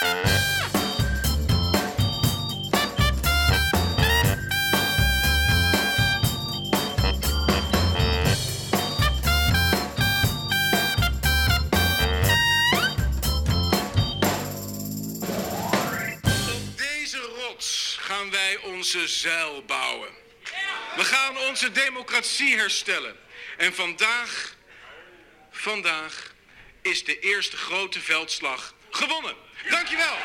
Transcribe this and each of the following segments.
Deze rots gaan wij onze zuil bouwen. We gaan onze democratie herstellen. En vandaag, vandaag is de eerste grote veldslag gewonnen. Dankjewel.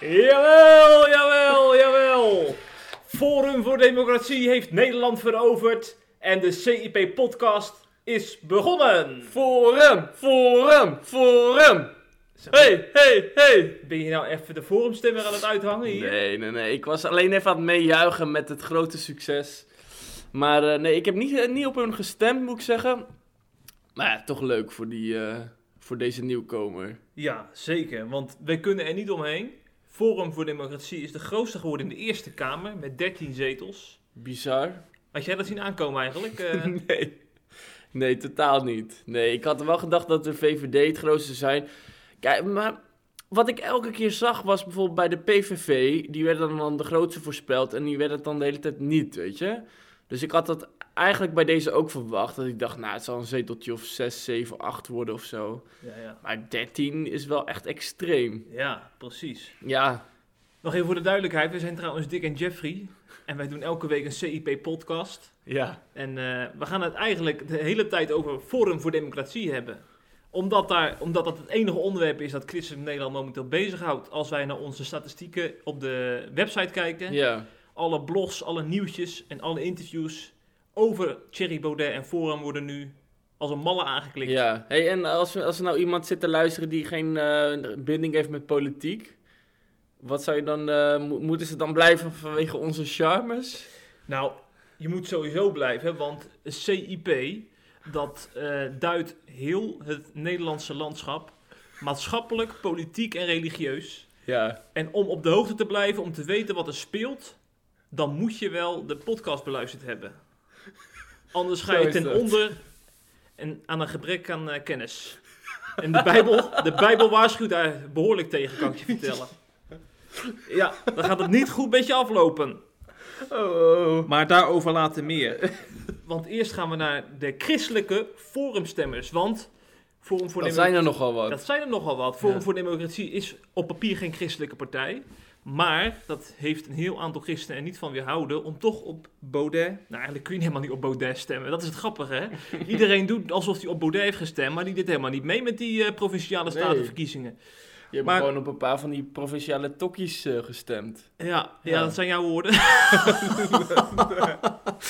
Jawel, jawel, jawel. Forum voor Democratie heeft Nederland veroverd en de CIP-podcast is begonnen. Forum, forum, forum. Hey, hey, hey. Ben je nou even de forumstemmer aan het uithangen hier? Nee, nee, nee. Ik was alleen even aan het meejuichen met het grote succes. Maar eh, nee, ik heb niet, eh, niet op hun gestemd, moet ik zeggen. Maar ja, toch leuk voor, die, eh, voor deze nieuwkomer. Ja, zeker, want wij kunnen er niet omheen. Forum voor Democratie is de grootste geworden in de Eerste Kamer met 13 zetels. Bizar. Had jij dat zien aankomen eigenlijk? Eh, Nee. Nee, totaal niet. Nee, ik had wel gedacht dat de VVD het grootste zijn. Kijk, maar wat ik elke keer zag was bijvoorbeeld bij de PVV, die werden dan de grootste voorspeld en die werden het dan de hele tijd niet, weet je. Dus ik had dat eigenlijk bij deze ook verwacht. Dat ik dacht, nou, het zal een zeteltje of 6, 7, 8 worden of zo. ja, ja. Maar 13 is wel echt extreem. ja, precies. Ja, Nog even voor de duidelijkheid, we zijn trouwens Dick en Jeffrey. En wij doen elke week een CIP-podcast. ja. En eh, we gaan het eigenlijk de hele tijd over Forum voor Democratie hebben. Omdat, daar, omdat dat het enige onderwerp is dat Christen Nederland momenteel bezighoudt. Als wij naar onze statistieken op de website kijken. Ja, Alle blogs, alle nieuwtjes en alle interviews over Thierry Baudet en Forum worden nu als een malle aangeklikt. ja. Hey, en als, als er nou iemand zit te luisteren die geen eh, binding heeft met politiek, wat zou je dan, mo- moeten ze dan blijven vanwege onze charmes? Nou, je moet sowieso blijven, want CIP, dat eh, duidt heel het Nederlandse landschap, maatschappelijk, politiek en religieus. Ja, En om op de hoogte te blijven, om te weten wat er speelt, dan moet je wel de podcast beluisterd hebben. Anders ga je ten onder en aan een gebrek aan eh, kennis. En de Bijbel, de Bijbel waarschuwt daar behoorlijk tegen, kan ik je vertellen. Ja, dan gaat het niet goed met je aflopen. oh, Maar daarover later meer. Want eerst gaan we naar de christelijke forumstemmers. Want Forum voor dat Demo- zijn er nogal wat. dat zijn er nogal wat. Forum Ja. voor Democratie is op papier geen christelijke partij. Maar dat heeft een heel aantal christenen er niet van weerhouden om toch op Baudet... Nou, eigenlijk kun je helemaal niet op Baudet stemmen. Dat is het grappige, hè? Iedereen doet alsof hij op Baudet heeft gestemd, maar die deed helemaal niet mee met die eh, provinciale Nee. statenverkiezingen. Je hebt maar- gewoon op een paar van die provinciale tokkies eh, gestemd. Ja, ja. Ja. dat zijn jouw woorden.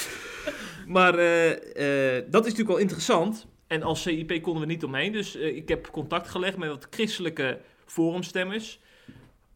maar eh, dat is natuurlijk wel interessant. En als CIP konden we niet omheen. Dus ik heb contact gelegd met wat christelijke forumstemmers.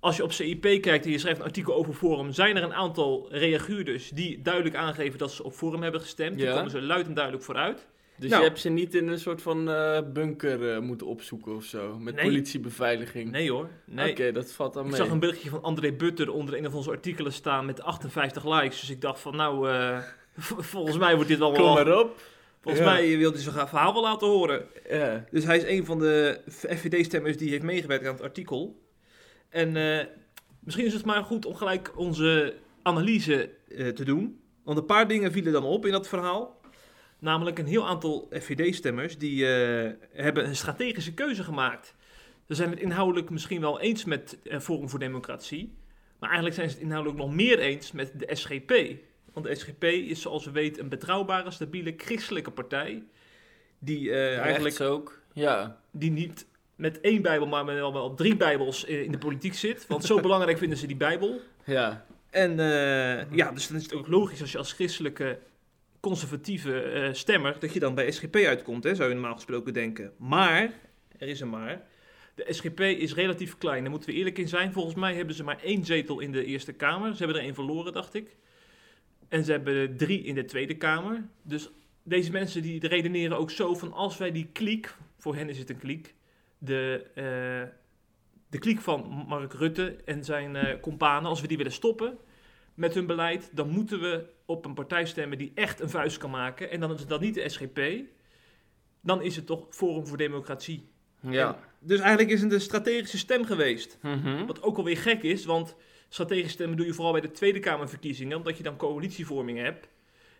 Als je op CIP kijkt en je schrijft een artikel over Forum, zijn er een aantal reaguurders die duidelijk aangeven dat ze op Forum hebben gestemd. Die Ja. komen ze luid en duidelijk vooruit. Dus Nou. je hebt ze niet in een soort van eh, bunker eh, moeten opzoeken of zo. Met Nee. politiebeveiliging. Nee hoor, nee. Oké, dat valt dan Ik mee. zag een berichtje van André Butter onder een van onze artikelen staan met 58 likes. Dus ik dacht van nou, eh, volgens mij wordt dit wel... Kom maar op. Volgens Ja. mij wil hij zijn verhaal wel laten horen. Ja. Dus hij is een van de FVD-stemmers die heeft meegewerkt aan het artikel. En eh, misschien is het maar goed om gelijk onze analyse eh, te doen. Want een paar dingen vielen dan op in dat verhaal. Namelijk een heel aantal FVD-stemmers die eh, hebben een strategische keuze gemaakt. Ze zijn het inhoudelijk misschien wel eens met Forum voor Democratie. Maar eigenlijk zijn ze het inhoudelijk nog meer eens met de SGP. Want de SGP is zoals we weten een betrouwbare, stabiele christelijke partij. Die eigenlijk ook. Ja. die niet met één Bijbel, maar met wel, wel drie Bijbels in de politiek zit. Want zo belangrijk vinden ze die Bijbel. Ja. En eh, ja, dus dan is het ook logisch als je als christelijke conservatieve eh, stemmer, dat je dan bij SGP uitkomt, hè, zou je normaal gesproken denken. Maar, er is een maar, de SGP is relatief klein, daar moeten we eerlijk in zijn. Volgens mij hebben ze maar één zetel in de Eerste Kamer. Ze hebben er één verloren, dacht ik. En ze hebben er drie in de Tweede Kamer. Dus deze mensen die redeneren ook zo van als wij die kliek, voor hen is het een kliek, de, eh, de kliek van Mark Rutte en zijn eh companen, als we die willen stoppen met hun beleid, dan moeten we op een partij stemmen die echt een vuist kan maken. En dan is dat niet de SGP, dan is het toch Forum voor Democratie. Ja. Dus eigenlijk is het een strategische stem geweest. Mhm. Wat ook alweer gek is, want strategische stemmen doe je vooral bij de Tweede Kamerverkiezingen, omdat je dan coalitievorming hebt.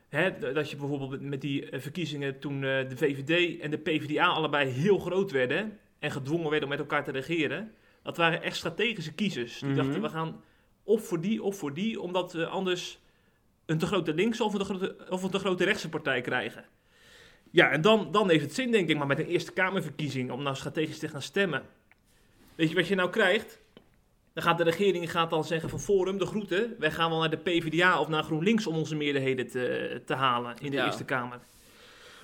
Hè, dat je bijvoorbeeld met- die eh, verkiezingen toen de VVD en de PvdA allebei heel groot werden en gedwongen werden om met elkaar te regeren. Dat waren echt strategische kiezers. Die Mhm. dachten, we gaan of voor die of voor die, omdat we anders een te grote linkse of een te grote, of een te grote rechtse partij krijgen. Ja, en dan, dan heeft het zin, denk ik, maar met een Eerste Kamerverkiezing om nou strategisch te gaan stemmen. Weet je wat je nou krijgt? Dan gaat de regering gaat dan zeggen van Forum, de groeten. Wij gaan wel naar de PvdA of naar GroenLinks om onze meerderheden te, te halen in de Ja. Eerste Kamer.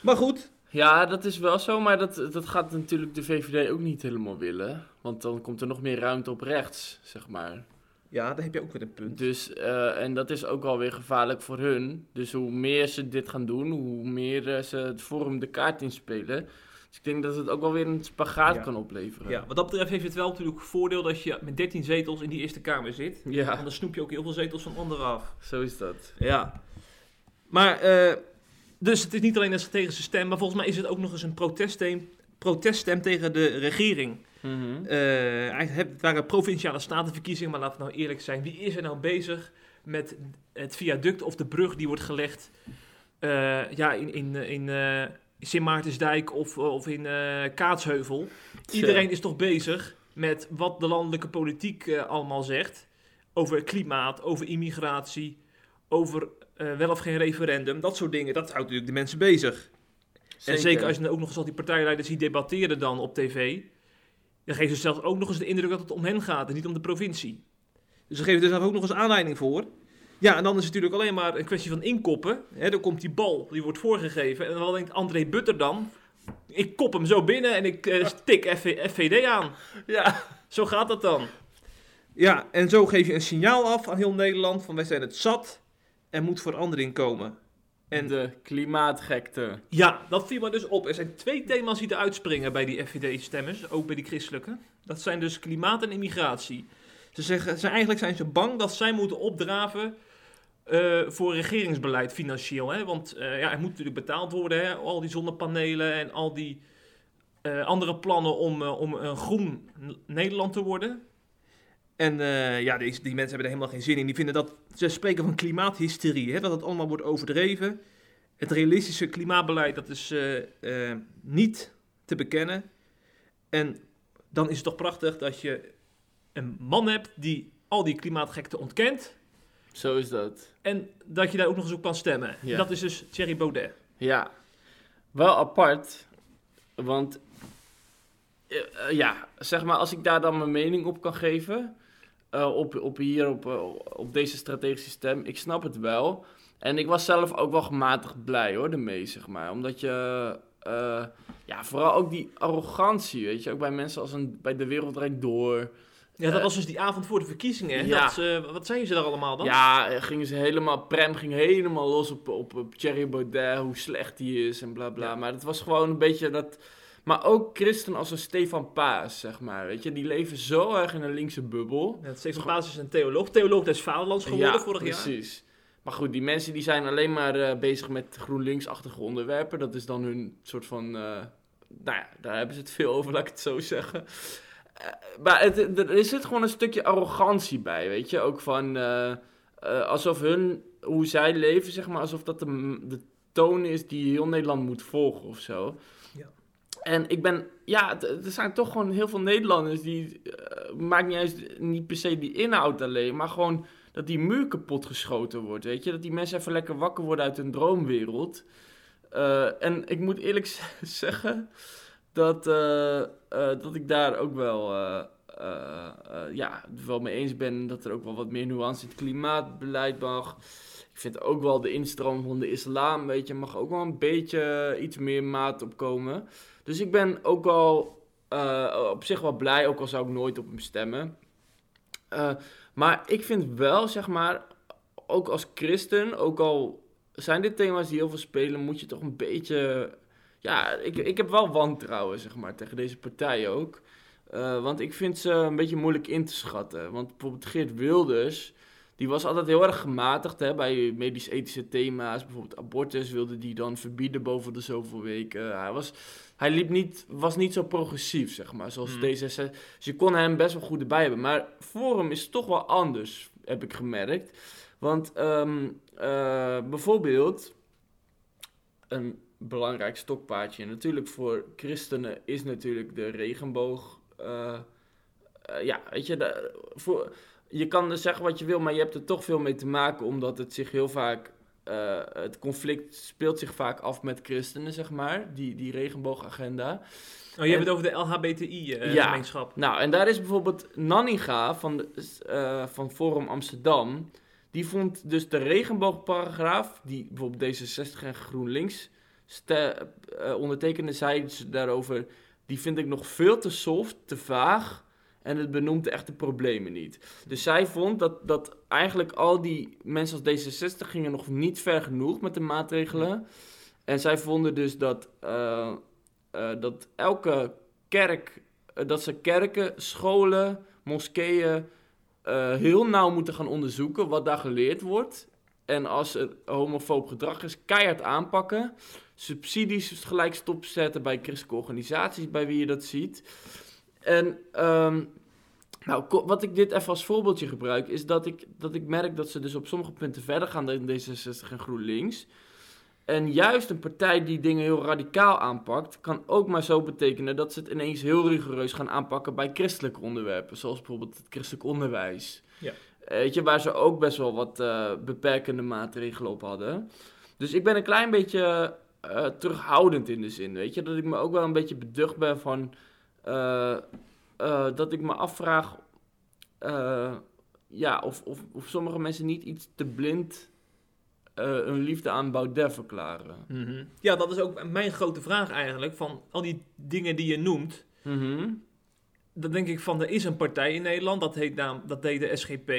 Maar goed, Ja, dat is wel zo, maar dat, dat gaat natuurlijk de VVD ook niet helemaal willen. Want dan komt er nog meer ruimte op rechts, zeg maar. ja, daar heb je ook weer een punt. Dus, eh, en dat is ook wel weer gevaarlijk voor hun. Dus hoe meer ze dit gaan doen, hoe meer eh, ze het Forum de kaart inspelen. Dus ik denk dat het ook wel weer een spagaat Ja. kan opleveren. Ja, wat dat betreft heeft het wel natuurlijk voordeel dat je met 13 zetels in die Eerste Kamer zit. ja, Anders snoep je ook heel veel zetels van anderen af. zo is dat. Ja. Maar, eh, dus het is niet alleen een strategische stem, maar volgens mij is het ook nog eens een proteststem, proteststem tegen de regering. Eigenlijk heb- het waren provinciale statenverkiezingen, maar laten we nou eerlijk zijn. Wie is er nou bezig met het viaduct of de brug die wordt gelegd eh, ja, in, in, in eh, Sint Maartensdijk of, of in Kaatsheuvel? Iedereen is toch bezig met wat de landelijke politiek allemaal zegt over klimaat, over immigratie, over eh, wel of geen referendum, dat soort dingen. Dat houdt natuurlijk de mensen bezig. En zeker als je dan ook nog eens al die partijleiders ziet debatteren dan op tv, dan geven ze zelfs ook nog eens de indruk dat het om hen gaat en niet om de provincie. Dus ze geven er zelf ook nog eens aanleiding voor. Ja, en dan is het natuurlijk alleen maar een kwestie van inkoppen. Hè, dan komt die bal, die wordt voorgegeven. En dan denkt André Butter dan, ik kop hem zo binnen en ik eh, tik FV FVD aan. Ja. Zo gaat dat dan. Ja, en zo geef je een signaal af aan heel Nederland van wij zijn het zat. Er moet verandering komen. En de klimaatgekte. ja, dat viel me dus op. Er zijn twee thema's die eruit springen bij die FVD-stemmers, ook bij die christelijke. Dat zijn dus klimaat en immigratie. Ze zeggen, ze, eigenlijk zijn ze bang dat zij moeten opdraven eh, voor regeringsbeleid financieel. Hè? Want eh, ja, er moet natuurlijk betaald worden, hè? al die zonnepanelen en al die eh, andere plannen om, om een groen Nederland te worden. En eh, ja, die, die mensen hebben er helemaal geen zin in. Die vinden dat, ze spreken van klimaathysterie, hè? dat het allemaal wordt overdreven. Het realistische klimaatbeleid, dat is eh, eh, niet te bekennen. En dan is het toch prachtig dat je een man hebt die al die klimaatgekte ontkent. Zo is dat. En dat je daar ook nog eens op kan stemmen. Ja. Dat is dus Thierry Baudet. Ja, wel apart, want ja, zeg maar, als ik daar dan mijn mening op kan geven, eh, op, op hier, op, eh, op deze strategische stem, ik snap het wel. En ik was zelf ook wel gematigd blij hoor, ermee, zeg maar. Omdat je, eh, ja, vooral ook die arrogantie, weet je, ook bij mensen als een, bij De Wereld Draait Door. Ja, dat was dus die avond voor de verkiezingen. hè? ja. Dat, ze- wat zeiden ze daar allemaal dan? Ja, gingen ze helemaal, Prem ging helemaal los op, op, op Thierry Baudet, hoe slecht hij is en bla bla. Ja. Maar het was gewoon een beetje dat. Maar ook christen als een Stefan Paas, zeg maar. Weet je, die leven zo erg in een linkse bubbel. Ja, Stefan Paas is een theoloog. Theoloog des Vaderlands geworden vorig jaar. precies. Maar goed, die mensen die zijn alleen maar eh, bezig met GroenLinks-achtige onderwerpen. Dat is dan hun soort van. eh, nou ja, daar hebben ze het veel over, laat ik het zo zeggen. Eh, maar het, er zit gewoon een stukje arrogantie bij, weet je. Ook van. alsof hun. Hoe zij leven, zeg maar. Alsof dat de, de toon is die heel Nederland moet volgen of zo. Ja. En ik ben. Ja, er zijn toch gewoon heel veel Nederlanders die. eh, maakt niet juist niet per se die inhoud alleen, maar gewoon dat die muur kapot geschoten wordt, weet je? Dat die mensen even lekker wakker worden uit hun droomwereld. Eh, en ik moet eerlijk zeggen dat, eh, dat ik daar ook wel, ja, wel mee eens ben dat er ook wel wat meer nuance in het klimaatbeleid mag. Ik vind ook wel de instroom van de islam, weet je, mag ook wel een beetje iets meer maat opkomen. Dus ik ben ook wel eh, op zich wel blij, ook al zou ik nooit op hem stemmen. Eh, maar ik vind wel, zeg maar, ook als christen, ook al zijn dit thema's die heel veel spelen, moet je toch een beetje. Ja, ik, ik heb wel wantrouwen, zeg maar, tegen deze partij ook. Eh, want ik vind ze een beetje moeilijk in te schatten. Want bijvoorbeeld Geert Wilders, die was altijd heel erg gematigd hè, bij medisch-ethische thema's. Bijvoorbeeld abortus wilde die dan verbieden boven de zoveel weken. Hij, was, hij liep niet, was niet zo progressief, zeg maar, zoals Hmm. D66. Dus je kon hem best wel goed erbij hebben. Maar Forum is toch wel anders, heb ik gemerkt. Want ehm, eh, bijvoorbeeld, een belangrijk stokpaardje natuurlijk voor christenen is natuurlijk de regenboog. eh, eh, ja, weet je, de, voor, je kan dus zeggen wat je wil, maar je hebt er toch veel mee te maken, omdat het zich heel vaak. eh, het conflict speelt zich vaak af met christenen, zeg maar, die, die regenboogagenda. Oh, je hebt het over de Ja. LHBTI-gemeenschap. Nou, en daar is bijvoorbeeld Nanninga van, de, eh, van Forum Amsterdam. Die vond dus de regenboogparagraaf, die bijvoorbeeld D66 en GroenLinks eh, ondertekende, zei ze daarover. Die vind ik nog veel te soft, te vaag. En het benoemt de echte problemen niet. Dus zij vond dat, dat eigenlijk al die mensen als D66 gingen nog niet ver genoeg met de maatregelen. En zij vonden dus dat, eh, eh, dat elke kerk, eh, dat ze kerken, scholen, moskeeën heel nauw moeten gaan onderzoeken wat daar geleerd wordt. En als er homofoob gedrag is, keihard aanpakken. Subsidies gelijk stopzetten bij christelijke organisaties, bij wie je dat ziet. En ehm, nou, wat ik dit even als voorbeeldje gebruik, is dat ik, dat ik merk dat ze dus op sommige punten verder gaan dan D66 en GroenLinks. En juist een partij die dingen heel radicaal aanpakt, kan ook maar zo betekenen dat ze het ineens heel rigoureus gaan aanpakken bij christelijke onderwerpen, zoals bijvoorbeeld het christelijk onderwijs. Ja. Weet je, waar ze ook best wel wat eh, beperkende maatregelen op hadden. Dus ik ben een klein beetje eh, terughoudend in de zin, weet je, dat ik me ook wel een beetje beducht ben van eh, eh, dat ik me afvraag eh, ja, of, of, of sommige mensen niet iets te blind hun liefde aan Baudet verklaren. Mhm. Ja, dat is ook mijn grote vraag eigenlijk. Van al die dingen die je noemt. Mhm. Dan denk ik van, er is een partij in Nederland, dat heet, naam, dat heet de SGP.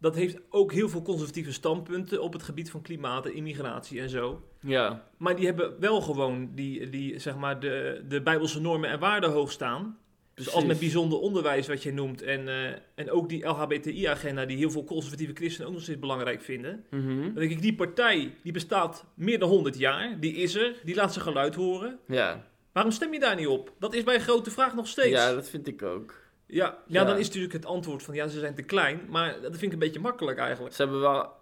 Dat heeft ook heel veel conservatieve standpunten op het gebied van klimaat en immigratie en zo. Ja, Maar die hebben wel gewoon die, die, zeg maar de, de bijbelse normen en waarden hoog staan. Dus als met bijzonder onderwijs, wat je noemt, en, eh, en ook die LHBTI-agenda, die heel veel conservatieve christenen ook nog steeds belangrijk vinden. Mhm. Dan denk ik, die partij, die bestaat meer dan 100 jaar, die is er, die laat zijn geluid horen. ja. Waarom stem je daar niet op? Dat is mijn grote vraag nog steeds. ja, dat vind ik ook. Ja, ja, Ja. dan is natuurlijk het antwoord van ja, ze zijn te klein. Maar dat vind ik een beetje makkelijk eigenlijk. Ze hebben wel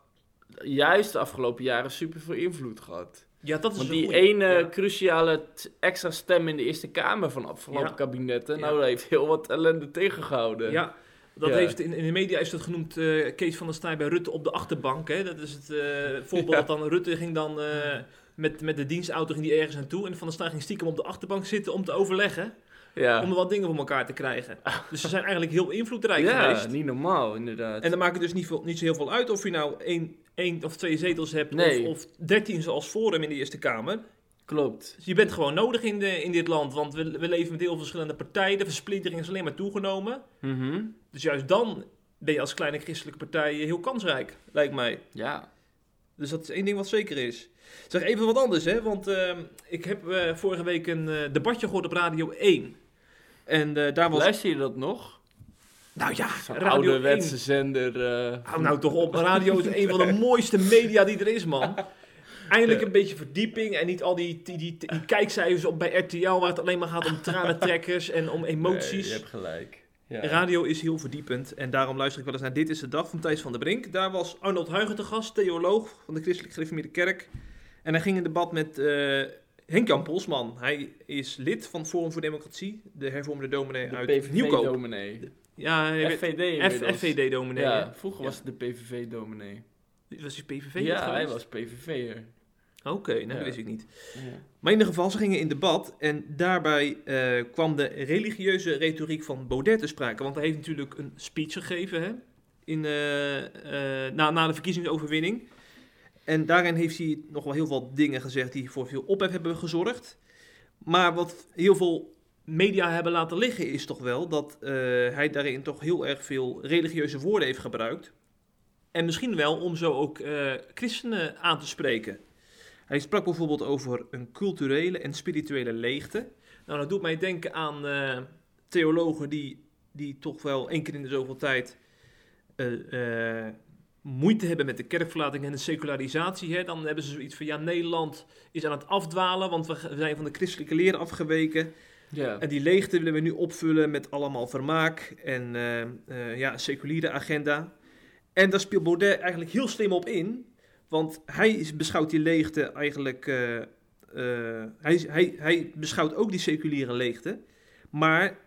juist de afgelopen jaren super veel invloed gehad. Ja, dat is Want die goeie. ene Ja. cruciale extra stem in de Eerste Kamer van afgelopen Ja. kabinetten, nou, dat heeft heel wat ellende tegengehouden. Ja, dat heeft in, in de media is dat genoemd eh, Kees van der Staaij bij Rutte op de achterbank. Hè? Dat is het eh, voorbeeld dan Rutte ging dan eh, met, met de dienstauto ging die ergens naartoe. En Van der Staaij ging stiekem op de achterbank zitten om te overleggen. Ja. Om er wat dingen voor elkaar te krijgen. Dus ze zijn eigenlijk heel invloedrijk Ja, geweest. niet normaal, inderdaad. En dan maakt het dus niet, veel, niet zo heel veel uit of je nou één, één of twee zetels hebt Nee. of, of dertien zoals Forum in de Eerste Kamer. Klopt. Dus je bent gewoon nodig in, de, in dit land, want we, we leven met heel veel verschillende partijen. De versplintering is alleen maar toegenomen. Mhm. Dus juist dan ben je als kleine christelijke partij heel kansrijk, lijkt mij. Ja. Dus dat is één ding wat zeker is. Zeg even wat anders, hè? Want ehm, ik heb eh, vorige week een eh, debatje gehoord op Radio 1. En eh, daar was... Luister je dat nog? Nou ja, ouderwetse 1. zender. eh, Hou nou toch op, radio is een van de mooiste media die er is, man. Eindelijk een beetje verdieping en niet al die, die, die, die kijkcijfers op bij RTL waar het alleen maar gaat om tranentrekkers en om nee, emoties. je hebt gelijk. Ja. Radio is heel verdiepend en daarom luister ik wel eens naar Dit is de Dag van Thijs van der Brink. Daar was Arnold Huigen te gast, theoloog van de Christelijk Gereformeerde Kerk. En hij ging in debat met eh Henk-Jan Polsman. Hij is lid van Forum voor Democratie, de hervormde dominee De uit Nieuwkoop. PVV-dominee. Ja, hij werd FVD. Ja, vroeger Ja. was het de PVV-dominee. Was hij PVV? Ja, hij was PVV'er. Oké, nou, dat Ja. wist ik niet. Ja. Maar in ieder geval, ze gingen in debat en daarbij eh, kwam de religieuze retoriek van Baudet te sprake. Want hij heeft natuurlijk een speech gegeven hè, in, eh, eh, na, na de verkiezingsoverwinning. En daarin heeft hij nog wel heel veel dingen gezegd die voor veel ophef hebben gezorgd. Maar wat heel veel media hebben laten liggen is toch wel dat eh, hij daarin toch heel erg veel religieuze woorden heeft gebruikt. En misschien wel om zo ook eh, christenen aan te spreken. Hij sprak bijvoorbeeld over een culturele en spirituele leegte. Nou, dat doet mij denken aan eh, theologen die, die toch wel één keer in de zoveel tijd moeite hebben met de kerkverlating en de secularisatie, hè, dan hebben ze zoiets van, ja, Nederland is aan het afdwalen, want we zijn van de christelijke leer afgeweken. Ja. En die leegte willen we nu opvullen met allemaal vermaak en eh, ja, seculiere agenda. En daar speelt Baudet eigenlijk heel slim op in, want hij beschouwt die leegte eigenlijk, eh, hij, hij, hij beschouwt ook die seculiere leegte, maar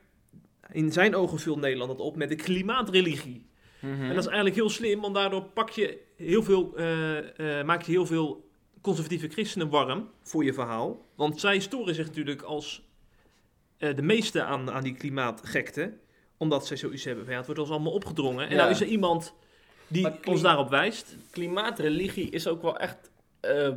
in zijn ogen vult Nederland het op met de klimaatreligie. Mhm. En dat is eigenlijk heel slim, want daardoor pak je heel veel, eh, eh, maak je heel veel conservatieve christenen warm voor je verhaal. Want zij storen zich natuurlijk als eh, de meeste aan, aan die klimaatgekte, omdat zij zoiets hebben van ja, het wordt ons allemaal opgedrongen. En Ja. nou is er iemand die ons daarop wijst. Klimaatreligie is ook wel echt. eh,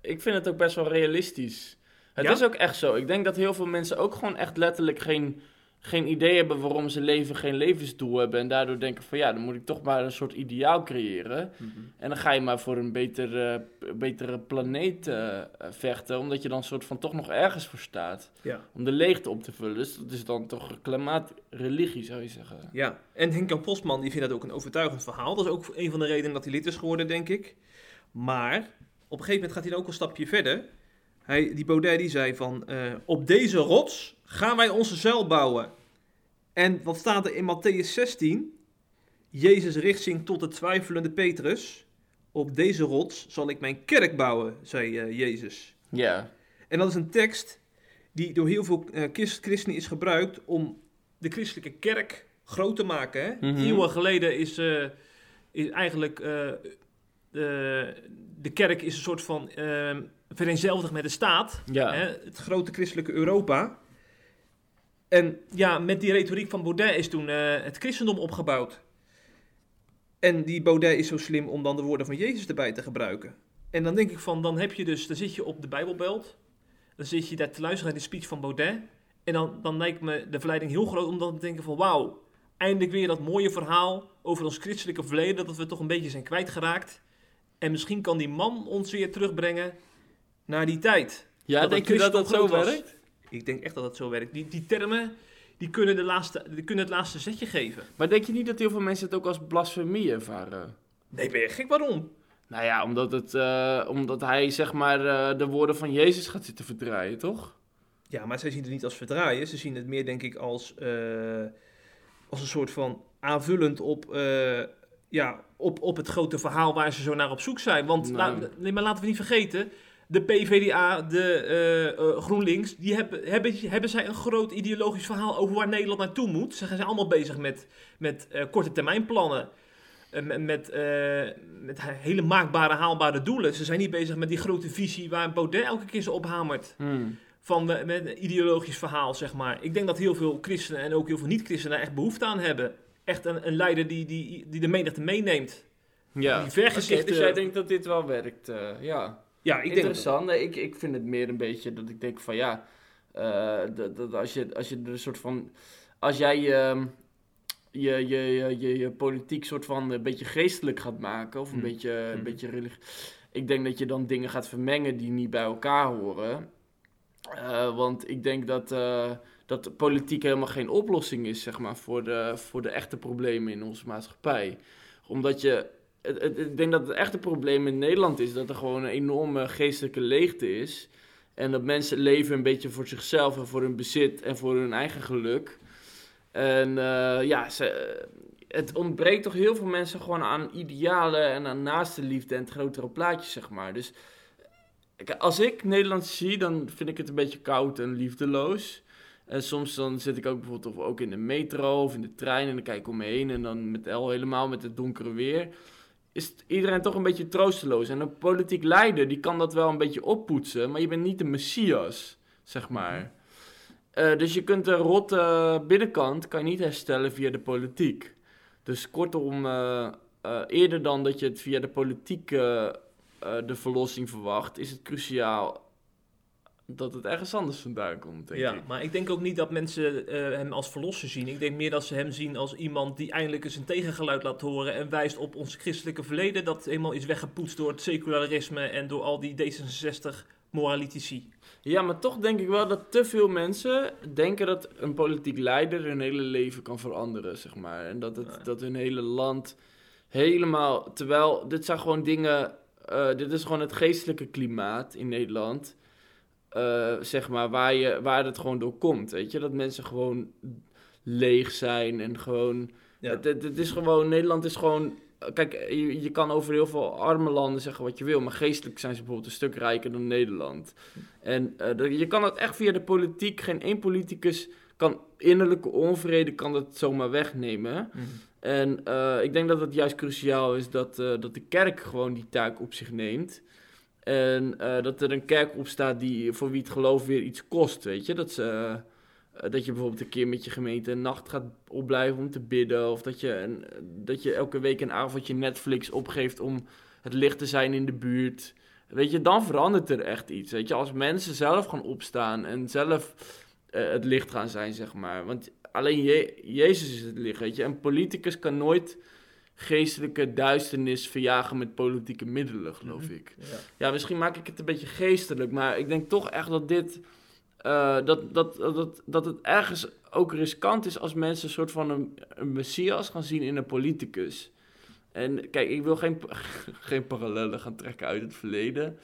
ik vind het ook best wel realistisch. Het Ja? is ook echt zo. Ik denk dat heel veel mensen ook gewoon echt letterlijk geen, geen idee hebben waarom ze leven geen levensdoel hebben. En daardoor denken van ja, dan moet ik toch maar een soort ideaal creëren. En dan ga je maar voor een betere, betere planeet eh, vechten. Omdat je dan soort van toch nog ergens voor staat. Ja. Om de leegte op te vullen. Dus dat is dan toch klimaatreligie zou je zeggen. Ja, en Henk-Jan Postman die vindt dat ook een overtuigend verhaal. Dat is ook een van de redenen dat hij lid is geworden, denk ik. Maar op een gegeven moment gaat hij dan ook een stapje verder. Hij, die Baudet die zei van, eh, op deze rots gaan wij onze zuil bouwen. En wat staat er in Matthäus 16? Jezus richt zich tot de twijfelende Petrus. Op deze rots zal ik mijn kerk bouwen, zei eh, Jezus. Ja. En dat is een tekst die door heel veel eh, christ- christenen is gebruikt om de christelijke kerk groot te maken. Hè? Mhm. Eeuwen geleden is, eh, is eigenlijk eh, eh, de kerk is een soort van eh, vereenzelvigd met de staat. Ja. Hè? Het grote christelijke Europa. En ja, met die retoriek van Baudet is toen eh, het christendom opgebouwd. En die Baudet is zo slim om dan de woorden van Jezus erbij te gebruiken. En dan denk ik van, dan heb je dus, dan zit je op de Bijbelbelt. Dan zit je daar te luisteren naar de speech van Baudet. En dan, dan lijkt me de verleiding heel groot om dan te denken van, wauw, eindelijk weer dat mooie verhaal over ons christelijke verleden, dat we toch een beetje zijn kwijtgeraakt. En misschien kan die man ons weer terugbrengen naar die tijd. Ja, Dat denk je dat dat zo was. werkt? Ik denk echt dat het zo werkt. Die, die termen, die kunnen, de laatste, die kunnen het laatste zetje geven. Maar denk je niet dat heel veel mensen het ook als blasfemie ervaren? Nee, ben je gek? Waarom? Nou ja, omdat, het, eh, omdat hij zeg maar eh, de woorden van Jezus gaat zitten verdraaien, toch? Ja, maar zij zien het niet als verdraaien. Ze zien het meer, denk ik, als, eh, als een soort van aanvullend op, ja, op, op het grote verhaal waar ze zo naar op zoek zijn. Want la- nee, maar laten we niet vergeten, de PVDA, de eh, eh, GroenLinks, die hebben, hebben, hebben zij een groot ideologisch verhaal over waar Nederland naartoe moet. Ze zijn allemaal bezig met, met eh, korte termijn plannen. met, met, met hele maakbare, haalbare doelen. Ze zijn niet bezig met die grote visie waar Baudet elke keer zo op hamert Hmm. van met een ideologisch verhaal, zeg maar. Ik denk dat heel veel christenen en ook heel veel niet-christenen daar echt behoefte aan hebben. Echt een, een leider die, die, die de menigte meeneemt. Ja. Die vergezichten- Oké, dus jij denkt dat dit wel werkt, eh, ja. Ja, ik denk... Interessant. Ik, ik vind het meer een beetje dat ik denk van ja, eh, dat, dat als, je, als je er een soort van, als jij ehm, je, je, je, je, je politiek soort van een beetje geestelijk gaat maken of een Hmm. beetje, een Hmm. beetje religieus, ik denk dat je dan dingen gaat vermengen die niet bij elkaar horen. Eh, want ik denk dat, eh, dat politiek helemaal geen oplossing is, zeg maar, voor de, voor de echte problemen in onze maatschappij. Omdat je, het, ik denk dat het echte probleem in Nederland is dat er gewoon een enorme geestelijke leegte is. En dat mensen leven een beetje voor zichzelf en voor hun bezit en voor hun eigen geluk. En eh, ja, ze, het ontbreekt toch heel veel mensen gewoon aan idealen en aan naaste liefde en het grotere plaatje, zeg maar. Dus als ik Nederland zie, dan vind ik het een beetje koud en liefdeloos. En soms dan zit ik ook bijvoorbeeld of ook in de metro of in de trein en dan kijk ik om me heen en dan met al helemaal met het donkere weer. Is iedereen toch een beetje troosteloos. En een politiek leider die kan dat wel een beetje oppoetsen, maar je bent niet de messias, zeg maar. Eh, dus je kunt de rotte binnenkant kan je niet herstellen via de politiek. Dus kortom, eh, eerder dan dat je het via de politiek de verlossing verwacht, is het cruciaal dat het ergens anders vandaan komt, denk Ja, ik. maar ik denk ook niet dat mensen eh, hem als verlosser zien. Ik denk meer dat ze hem zien als iemand die eindelijk eens een tegengeluid laat horen en wijst op ons christelijke verleden dat helemaal is weggepoetst door het secularisme en door al die D66 moralitici. Ja, maar toch denk ik wel dat te veel mensen denken dat een politiek leider hun hele leven kan veranderen, zeg maar. En dat, het, Ja. dat hun hele land helemaal. Terwijl dit zijn gewoon dingen. eh, dit is gewoon het geestelijke klimaat in Nederland. Eh, zeg maar, waar, je, waar het gewoon door komt. Weet je, dat mensen gewoon leeg zijn en gewoon. Ja. Het, het, het is gewoon. Nederland is gewoon. Kijk, je, je kan over heel veel arme landen zeggen wat je wil, maar geestelijk zijn ze bijvoorbeeld een stuk rijker dan Nederland. En eh, je kan dat echt via de politiek. Geen één politicus kan innerlijke onvrede kan dat zomaar wegnemen. Mhm. En eh, ik denk dat het juist cruciaal is dat, dat de kerk gewoon die taak op zich neemt. En eh, dat er een kerk opstaat die voor wie het geloof weer iets kost, weet je. Dat, ze, eh, dat je bijvoorbeeld een keer met je gemeente een nacht gaat opblijven om te bidden. Of dat je, dat je elke week een avondje Netflix opgeeft om het licht te zijn in de buurt. Weet je, dan verandert er echt iets. Weet je, als mensen zelf gaan opstaan en zelf eh, het licht gaan zijn, zeg maar. Want alleen Je- Jezus is het licht, weet je. Een politicus kan nooit geestelijke duisternis verjagen met politieke middelen, geloof Mhm. ik. Ja. Ja, misschien maak ik het een beetje geestelijk, maar ik denk toch echt dat dit. eh, dat, dat, dat, dat, het ergens ook riskant is als mensen een soort van een, een messias gaan zien in een politicus. En kijk, ik wil geen, geen parallellen gaan trekken uit het verleden.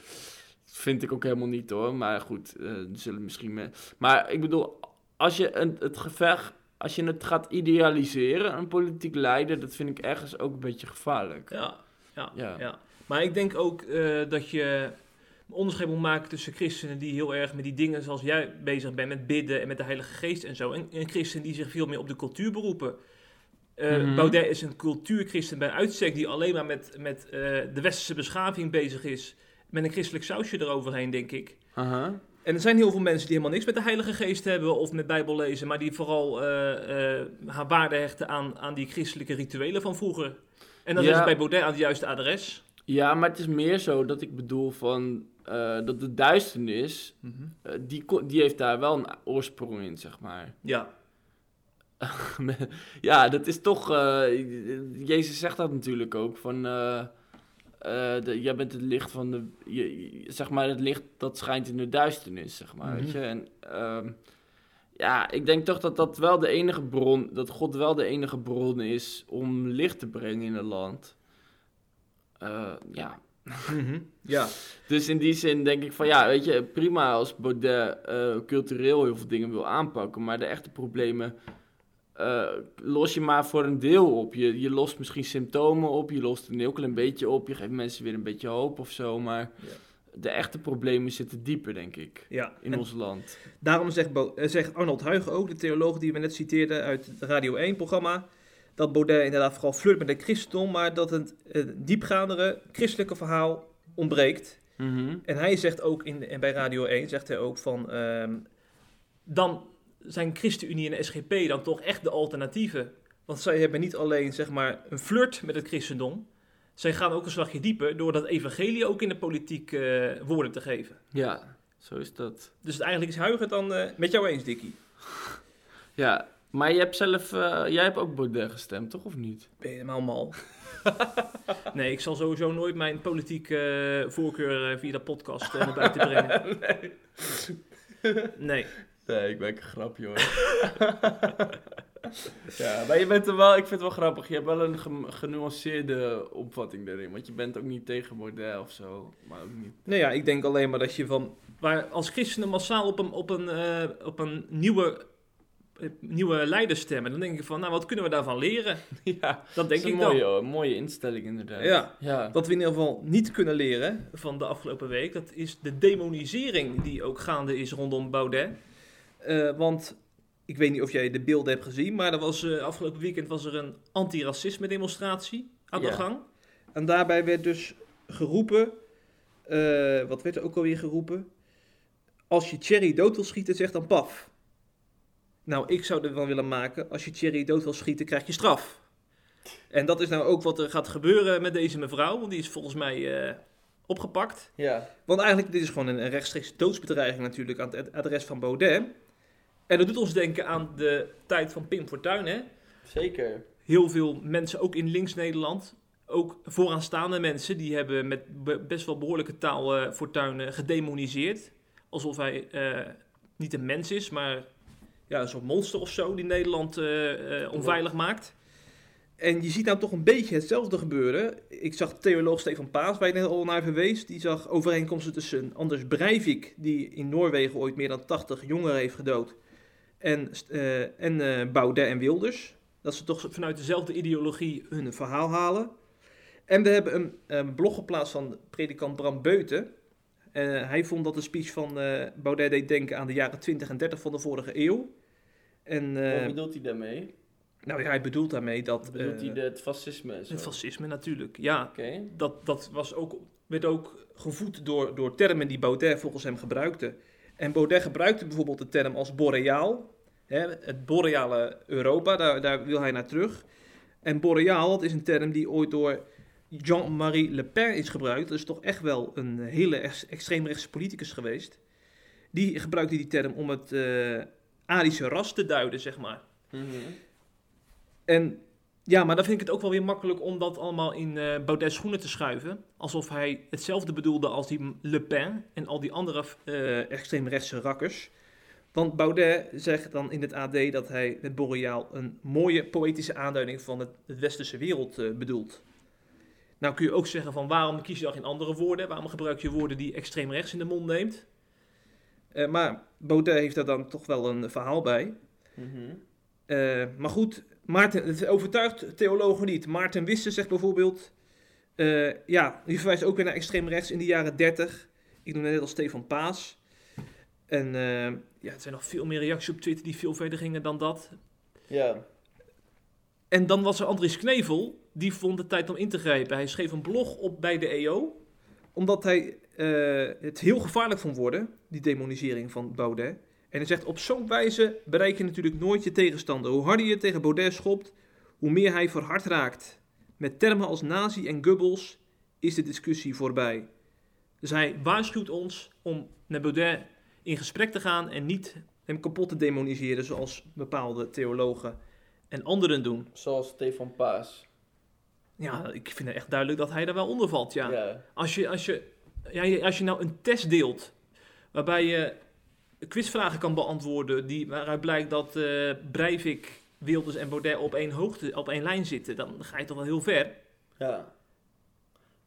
Dat vind ik ook helemaal niet hoor. Maar goed, er zullen misschien. me- Maar ik bedoel, als je een, het gevecht. Als je het gaat idealiseren, een politiek leider, dat vind ik ergens ook een beetje gevaarlijk. Ja, ja, Ja. ja. Maar ik denk ook eh, dat je onderscheid moet maken tussen christenen die heel erg met die dingen zoals jij bezig bent, met bidden en met de Heilige Geest en zo. En, en christenen die zich veel meer op de cultuur beroepen. Baudet is een cultuurchristen bij uitstek die alleen maar met, met eh, de westerse beschaving bezig is. Met een christelijk sausje eroverheen, denk ik. Aha. En er zijn heel veel mensen die helemaal niks met de Heilige Geest hebben of met Bijbel lezen, maar die vooral eh, eh, haar waarde hechten aan, aan die christelijke rituelen van vroeger. En dan Ja. is het bij Baudet aan het juiste adres. Ja, maar het is meer zo dat ik bedoel van eh, dat de duisternis, eh, die, die heeft daar wel een oorsprong in, zeg maar. Ja, ja, dat is toch. Jezus zegt dat natuurlijk ook. Van. Eh, de- jij bent het licht van de. Je, zeg maar, het licht dat schijnt in de duisternis, zeg maar. Weet Mhm. je? En. ehm, ja, ik denk toch dat dat wel de enige bron. Dat God wel de enige bron is om licht te brengen in een land. Eh, ja. ja. Dus in die zin denk ik van ja, weet je, prima als Baudet eh, cultureel heel veel dingen wil aanpakken, maar de echte problemen eh, los je maar voor een deel op. Je, je lost misschien symptomen op, je lost een heel klein beetje op, je geeft mensen weer een beetje hoop of zo, maar Ja. de echte problemen zitten dieper, denk ik, ja. in ons land. daarom zegt, Bo- eh, zegt Arnold Huigen ook, de theoloog die we net citeerden uit het Radio 1-programma, dat Baudet inderdaad vooral flirt met het christendom, maar dat het eh, diepgaandere christelijke verhaal ontbreekt. Mhm. En hij zegt ook in, en bij Radio 1, zegt hij ook van, ehm, dan zijn ChristenUnie en SGP dan toch echt de alternatieven. Want zij hebben niet alleen zeg maar een flirt met het christendom, zij gaan ook een slagje dieper door dat evangelie ook in de politiek eh, woorden te geven. Ja, zo is dat. Dus eigenlijk is Huigen dan eh, met jou eens, Dikkie. Ja, maar je hebt zelf, eh, jij hebt ook Baudet gestemd, toch of niet? Ben je helemaal mal? nee, ik zal sowieso nooit mijn politieke voorkeur via de podcast naar buiten brengen. Nee. Nee, ik ben een grapje hoor. ja, maar je bent er wel, ik vind het wel grappig. Je hebt wel een ge- genuanceerde opvatting daarin. Want je bent ook niet tegen Baudet of zo. Maar ook niet. Nou ja, ik denk alleen maar dat je van... Waar als christenen massaal op een, op een, eh, op een nieuwe, eh, nieuwe leider stemmen... dan denk ik van, nou, wat kunnen we daarvan leren? ja, Dat denk dat is ik een mooie, dan. hoor. mooie instelling inderdaad. Ja. Ja. Wat we in ieder geval niet kunnen leren van de afgelopen week... dat is de demonisering die ook gaande is rondom Baudet. Eh, want ik weet niet of jij de beelden hebt gezien... maar er was, eh, afgelopen weekend was er een antiracisme demonstratie aan de Ja. gang. En daarbij werd dus geroepen... eh, wat werd er ook alweer geroepen? Als je Thierry dood wil schieten, zeg dan paf. Nou, ik zou er wel willen maken... als je Thierry dood wil schieten, krijg je straf. En dat is nou ook wat er gaat gebeuren met deze mevrouw... want die is volgens mij opgepakt... ja. Want eigenlijk, dit is gewoon een, rechtstreeks doodsbedreiging natuurlijk aan het ad- adres van Baudet. En dat doet ons denken aan de tijd van Pim Fortuyn. Hè? Zeker. Heel veel mensen, ook in links-Nederland, ook vooraanstaande mensen, die hebben met be- best wel behoorlijke taal eh Fortuyn eh, gedemoniseerd. Alsof hij eh, niet een mens is, maar ja, een soort monster of zo die Nederland onveilig maakt. En je ziet nou toch een beetje hetzelfde gebeuren. Ik zag theoloog Stefan Paas, waar je net al naar verwees. Die zag overeenkomsten tussen Anders Breivik, die in Noorwegen ooit meer dan 80 jongeren heeft gedood. En, eh, en eh, Baudet en Wilders. Dat ze toch vanuit dezelfde ideologie hun verhaal halen. En we hebben een, een blog geplaatst van predikant Bram Beuten. Eh, hij vond dat de speech van Baudet deed denken aan de jaren 20 en 30 van de vorige eeuw. En, Wat bedoelt hij daarmee? nou ja, hij bedoelt daarmee dat... Bedoelt hij de, het fascisme zo? het fascisme natuurlijk, ja. Dat, dat was ook, werd ook gevoed door, door termen die Baudet volgens hem gebruikte. En Baudet gebruikte bijvoorbeeld de term als boreaal. Hè, het boreale Europa, daar, daar wil hij naar terug. En boreaal, dat is een term die ooit door Jean-Marie Le Pen is gebruikt. Dat is toch echt wel een hele ex- extreemrechtse politicus geweest. Die gebruikte die term om het eh Arische ras te duiden, zeg maar. Mhm. En ja, maar dan vind ik het ook wel weer makkelijk om dat allemaal in eh Baudet's schoenen te schuiven. Alsof hij hetzelfde bedoelde als die Le Pen en al die andere eh extreemrechtse rakkers. Want Baudet zegt dan in het AD dat hij met Boreaal een mooie poëtische aanduiding van het, westerse wereld eh, bedoelt. Nou kun je ook zeggen van waarom kies je dan geen andere woorden? Waarom gebruik je woorden die extreem rechts in de mond neemt? Maar Baudet heeft daar dan toch wel een verhaal bij. Mhm. Eh, maar goed, Maarten, het overtuigt theologen niet. Maarten Wisse zegt bijvoorbeeld... eh, ja, die verwijst ook weer naar extreem rechts in de jaren 30. Ik noem net als Stefan Paas. En eh, ja, er zijn nog veel meer reacties op Twitter die veel verder gingen dan dat. Ja. En dan was er Andries Knevel, die vond het tijd om in te grijpen. Hij schreef een blog op bij de EO, omdat hij het heel gevaarlijk vond worden, die demonisering van Baudet. En hij zegt, op zo'n wijze bereik je natuurlijk nooit je tegenstander. Hoe harder je tegen Baudet schopt, hoe meer hij verhard raakt. Met termen als nazi en Goebbels is de discussie voorbij. Dus hij waarschuwt ons om met Baudet in gesprek te gaan en niet hem kapot te demoniseren zoals bepaalde theologen en anderen doen. Zoals Stefan Paas. Ja, ik vind het echt duidelijk dat hij daar wel onder valt, ja. Ja. Als, je, als, je, ja, als je nou een test deelt, waarbij je quizvragen kan beantwoorden, die, waaruit blijkt dat eh Breivik, Wilders en Baudet op één, hoogte, op één lijn zitten, dan ga je toch wel heel ver. Ja.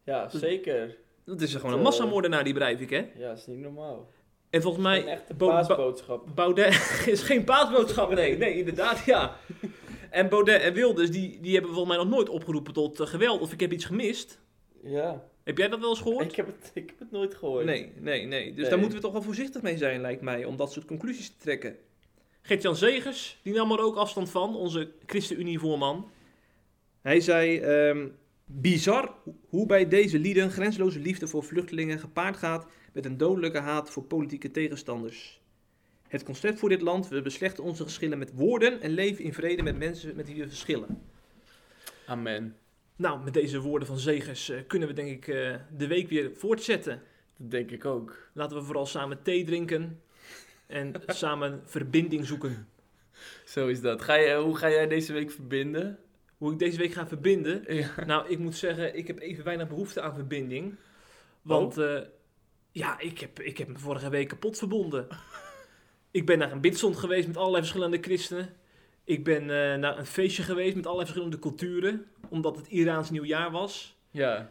Ja, zeker. Dat is gewoon een eh, massamoordenaar, die Breivik, hè? Ja, dat is niet normaal. En volgens Een mij, Ba- paasboodschap. Baudet is geen paasboodschap, nee, nee, inderdaad, ja. En Baudet en Wilders, die, die hebben volgens mij nog nooit opgeroepen tot eh, geweld, of ik heb iets gemist. Ja. Heb jij dat wel eens gehoord? Ik heb, het, ik heb het nooit gehoord. Nee, nee, nee. Dus Nee. daar moeten we toch wel voorzichtig mee zijn, lijkt mij, om dat soort conclusies te trekken. Gert-Jan Zegers, die nam er ook afstand van, onze ChristenUnie-voorman. Hij zei, ehm, bizar hoe bij deze lieden grenzeloze liefde voor vluchtelingen gepaard gaat met een dodelijke haat voor politieke tegenstanders. Het concept voor dit land, we beslechten onze geschillen met woorden en leven in vrede met mensen met wie we verschillen. Amen. Nou, met deze woorden van Zegers eh, kunnen we denk ik eh, de week weer voortzetten. Dat denk ik ook. Laten we vooral samen thee drinken en samen verbinding zoeken. Zo is dat. Ga je, hoe ga jij deze week verbinden? Hoe ik deze week ga verbinden. Ja. Nou, ik moet zeggen, ik heb even weinig behoefte aan verbinding. Want eh, ja, ik heb, ik heb me vorige week kapot verbonden. ik ben naar een bidstond geweest met allerlei verschillende christenen. Ik ben naar een feestje geweest met allerlei verschillende culturen. Omdat het Iraans nieuwjaar was. Ja.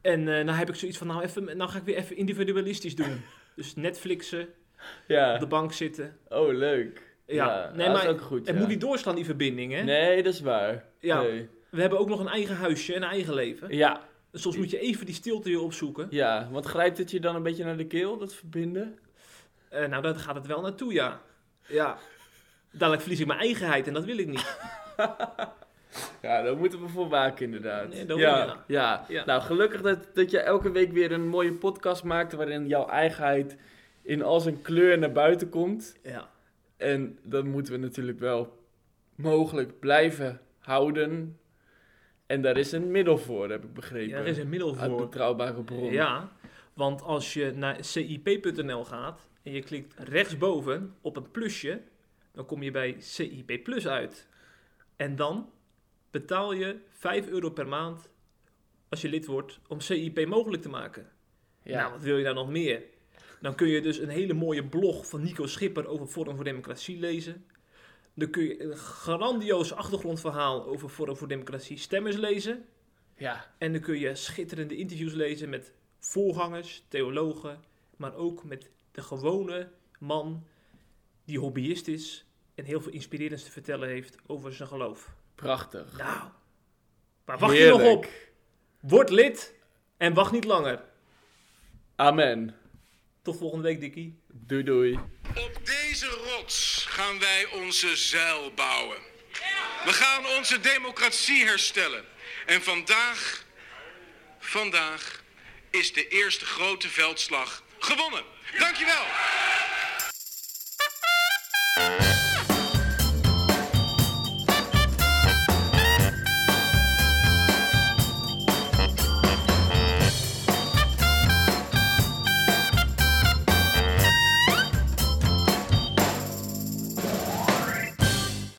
En eh nou heb ik zoiets van, nou, even, nou ga ik weer even individualistisch doen. Dus Netflixen, Ja. op de bank zitten. Oh, leuk. Ja, nee, dat maar is ook goed. Het ja. moet niet doorslaan, die verbinding, hè? Nee, dat is waar. Ja. Nee. We hebben ook nog een eigen huisje, een eigen leven. Ja. Soms moet je even die stilte weer opzoeken. Ja, want grijpt het je dan een beetje naar de keel, dat verbinden? Eh, nou, daar gaat het wel naartoe, ja. Ja. Dadelijk verlies ik mijn eigenheid en dat wil ik niet. Ja, daar moeten we voor waken inderdaad. Nee, dat ja, ja. Ja. Nou, gelukkig dat, dat je elke week weer een mooie podcast maakt waarin jouw eigenheid in al zijn kleur naar buiten komt. Ja. En dat moeten we natuurlijk wel mogelijk blijven houden. En daar is een middel voor, heb ik begrepen. ja, er is een middel Uit voor. betrouwbare bron. Ja, want als je naar cip.nl gaat en je klikt rechtsboven op een plusje, dan kom je bij CIP Plus uit. En dan betaal je 5 euro per maand als je lid wordt om CIP mogelijk te maken. Ja. Nou, wat wil je daar nog meer? Dan kun je dus een hele mooie blog van Nico Schipper over Forum voor Democratie lezen. Dan kun je een grandioos achtergrondverhaal over Forum voor Democratie stemmers lezen. Ja, En dan kun je schitterende interviews lezen met voorgangers, theologen, maar ook met de gewone man die hobbyist is en heel veel inspirerends te vertellen heeft over zijn geloof. Prachtig. Nou, waar wacht je nog op? Word lid en wacht niet langer. Amen. Tot volgende week, Dikkie. Doei doei. Op deze rots gaan wij onze zeil bouwen. We gaan onze democratie herstellen. En vandaag, vandaag is de eerste grote veldslag gewonnen. Dankjewel.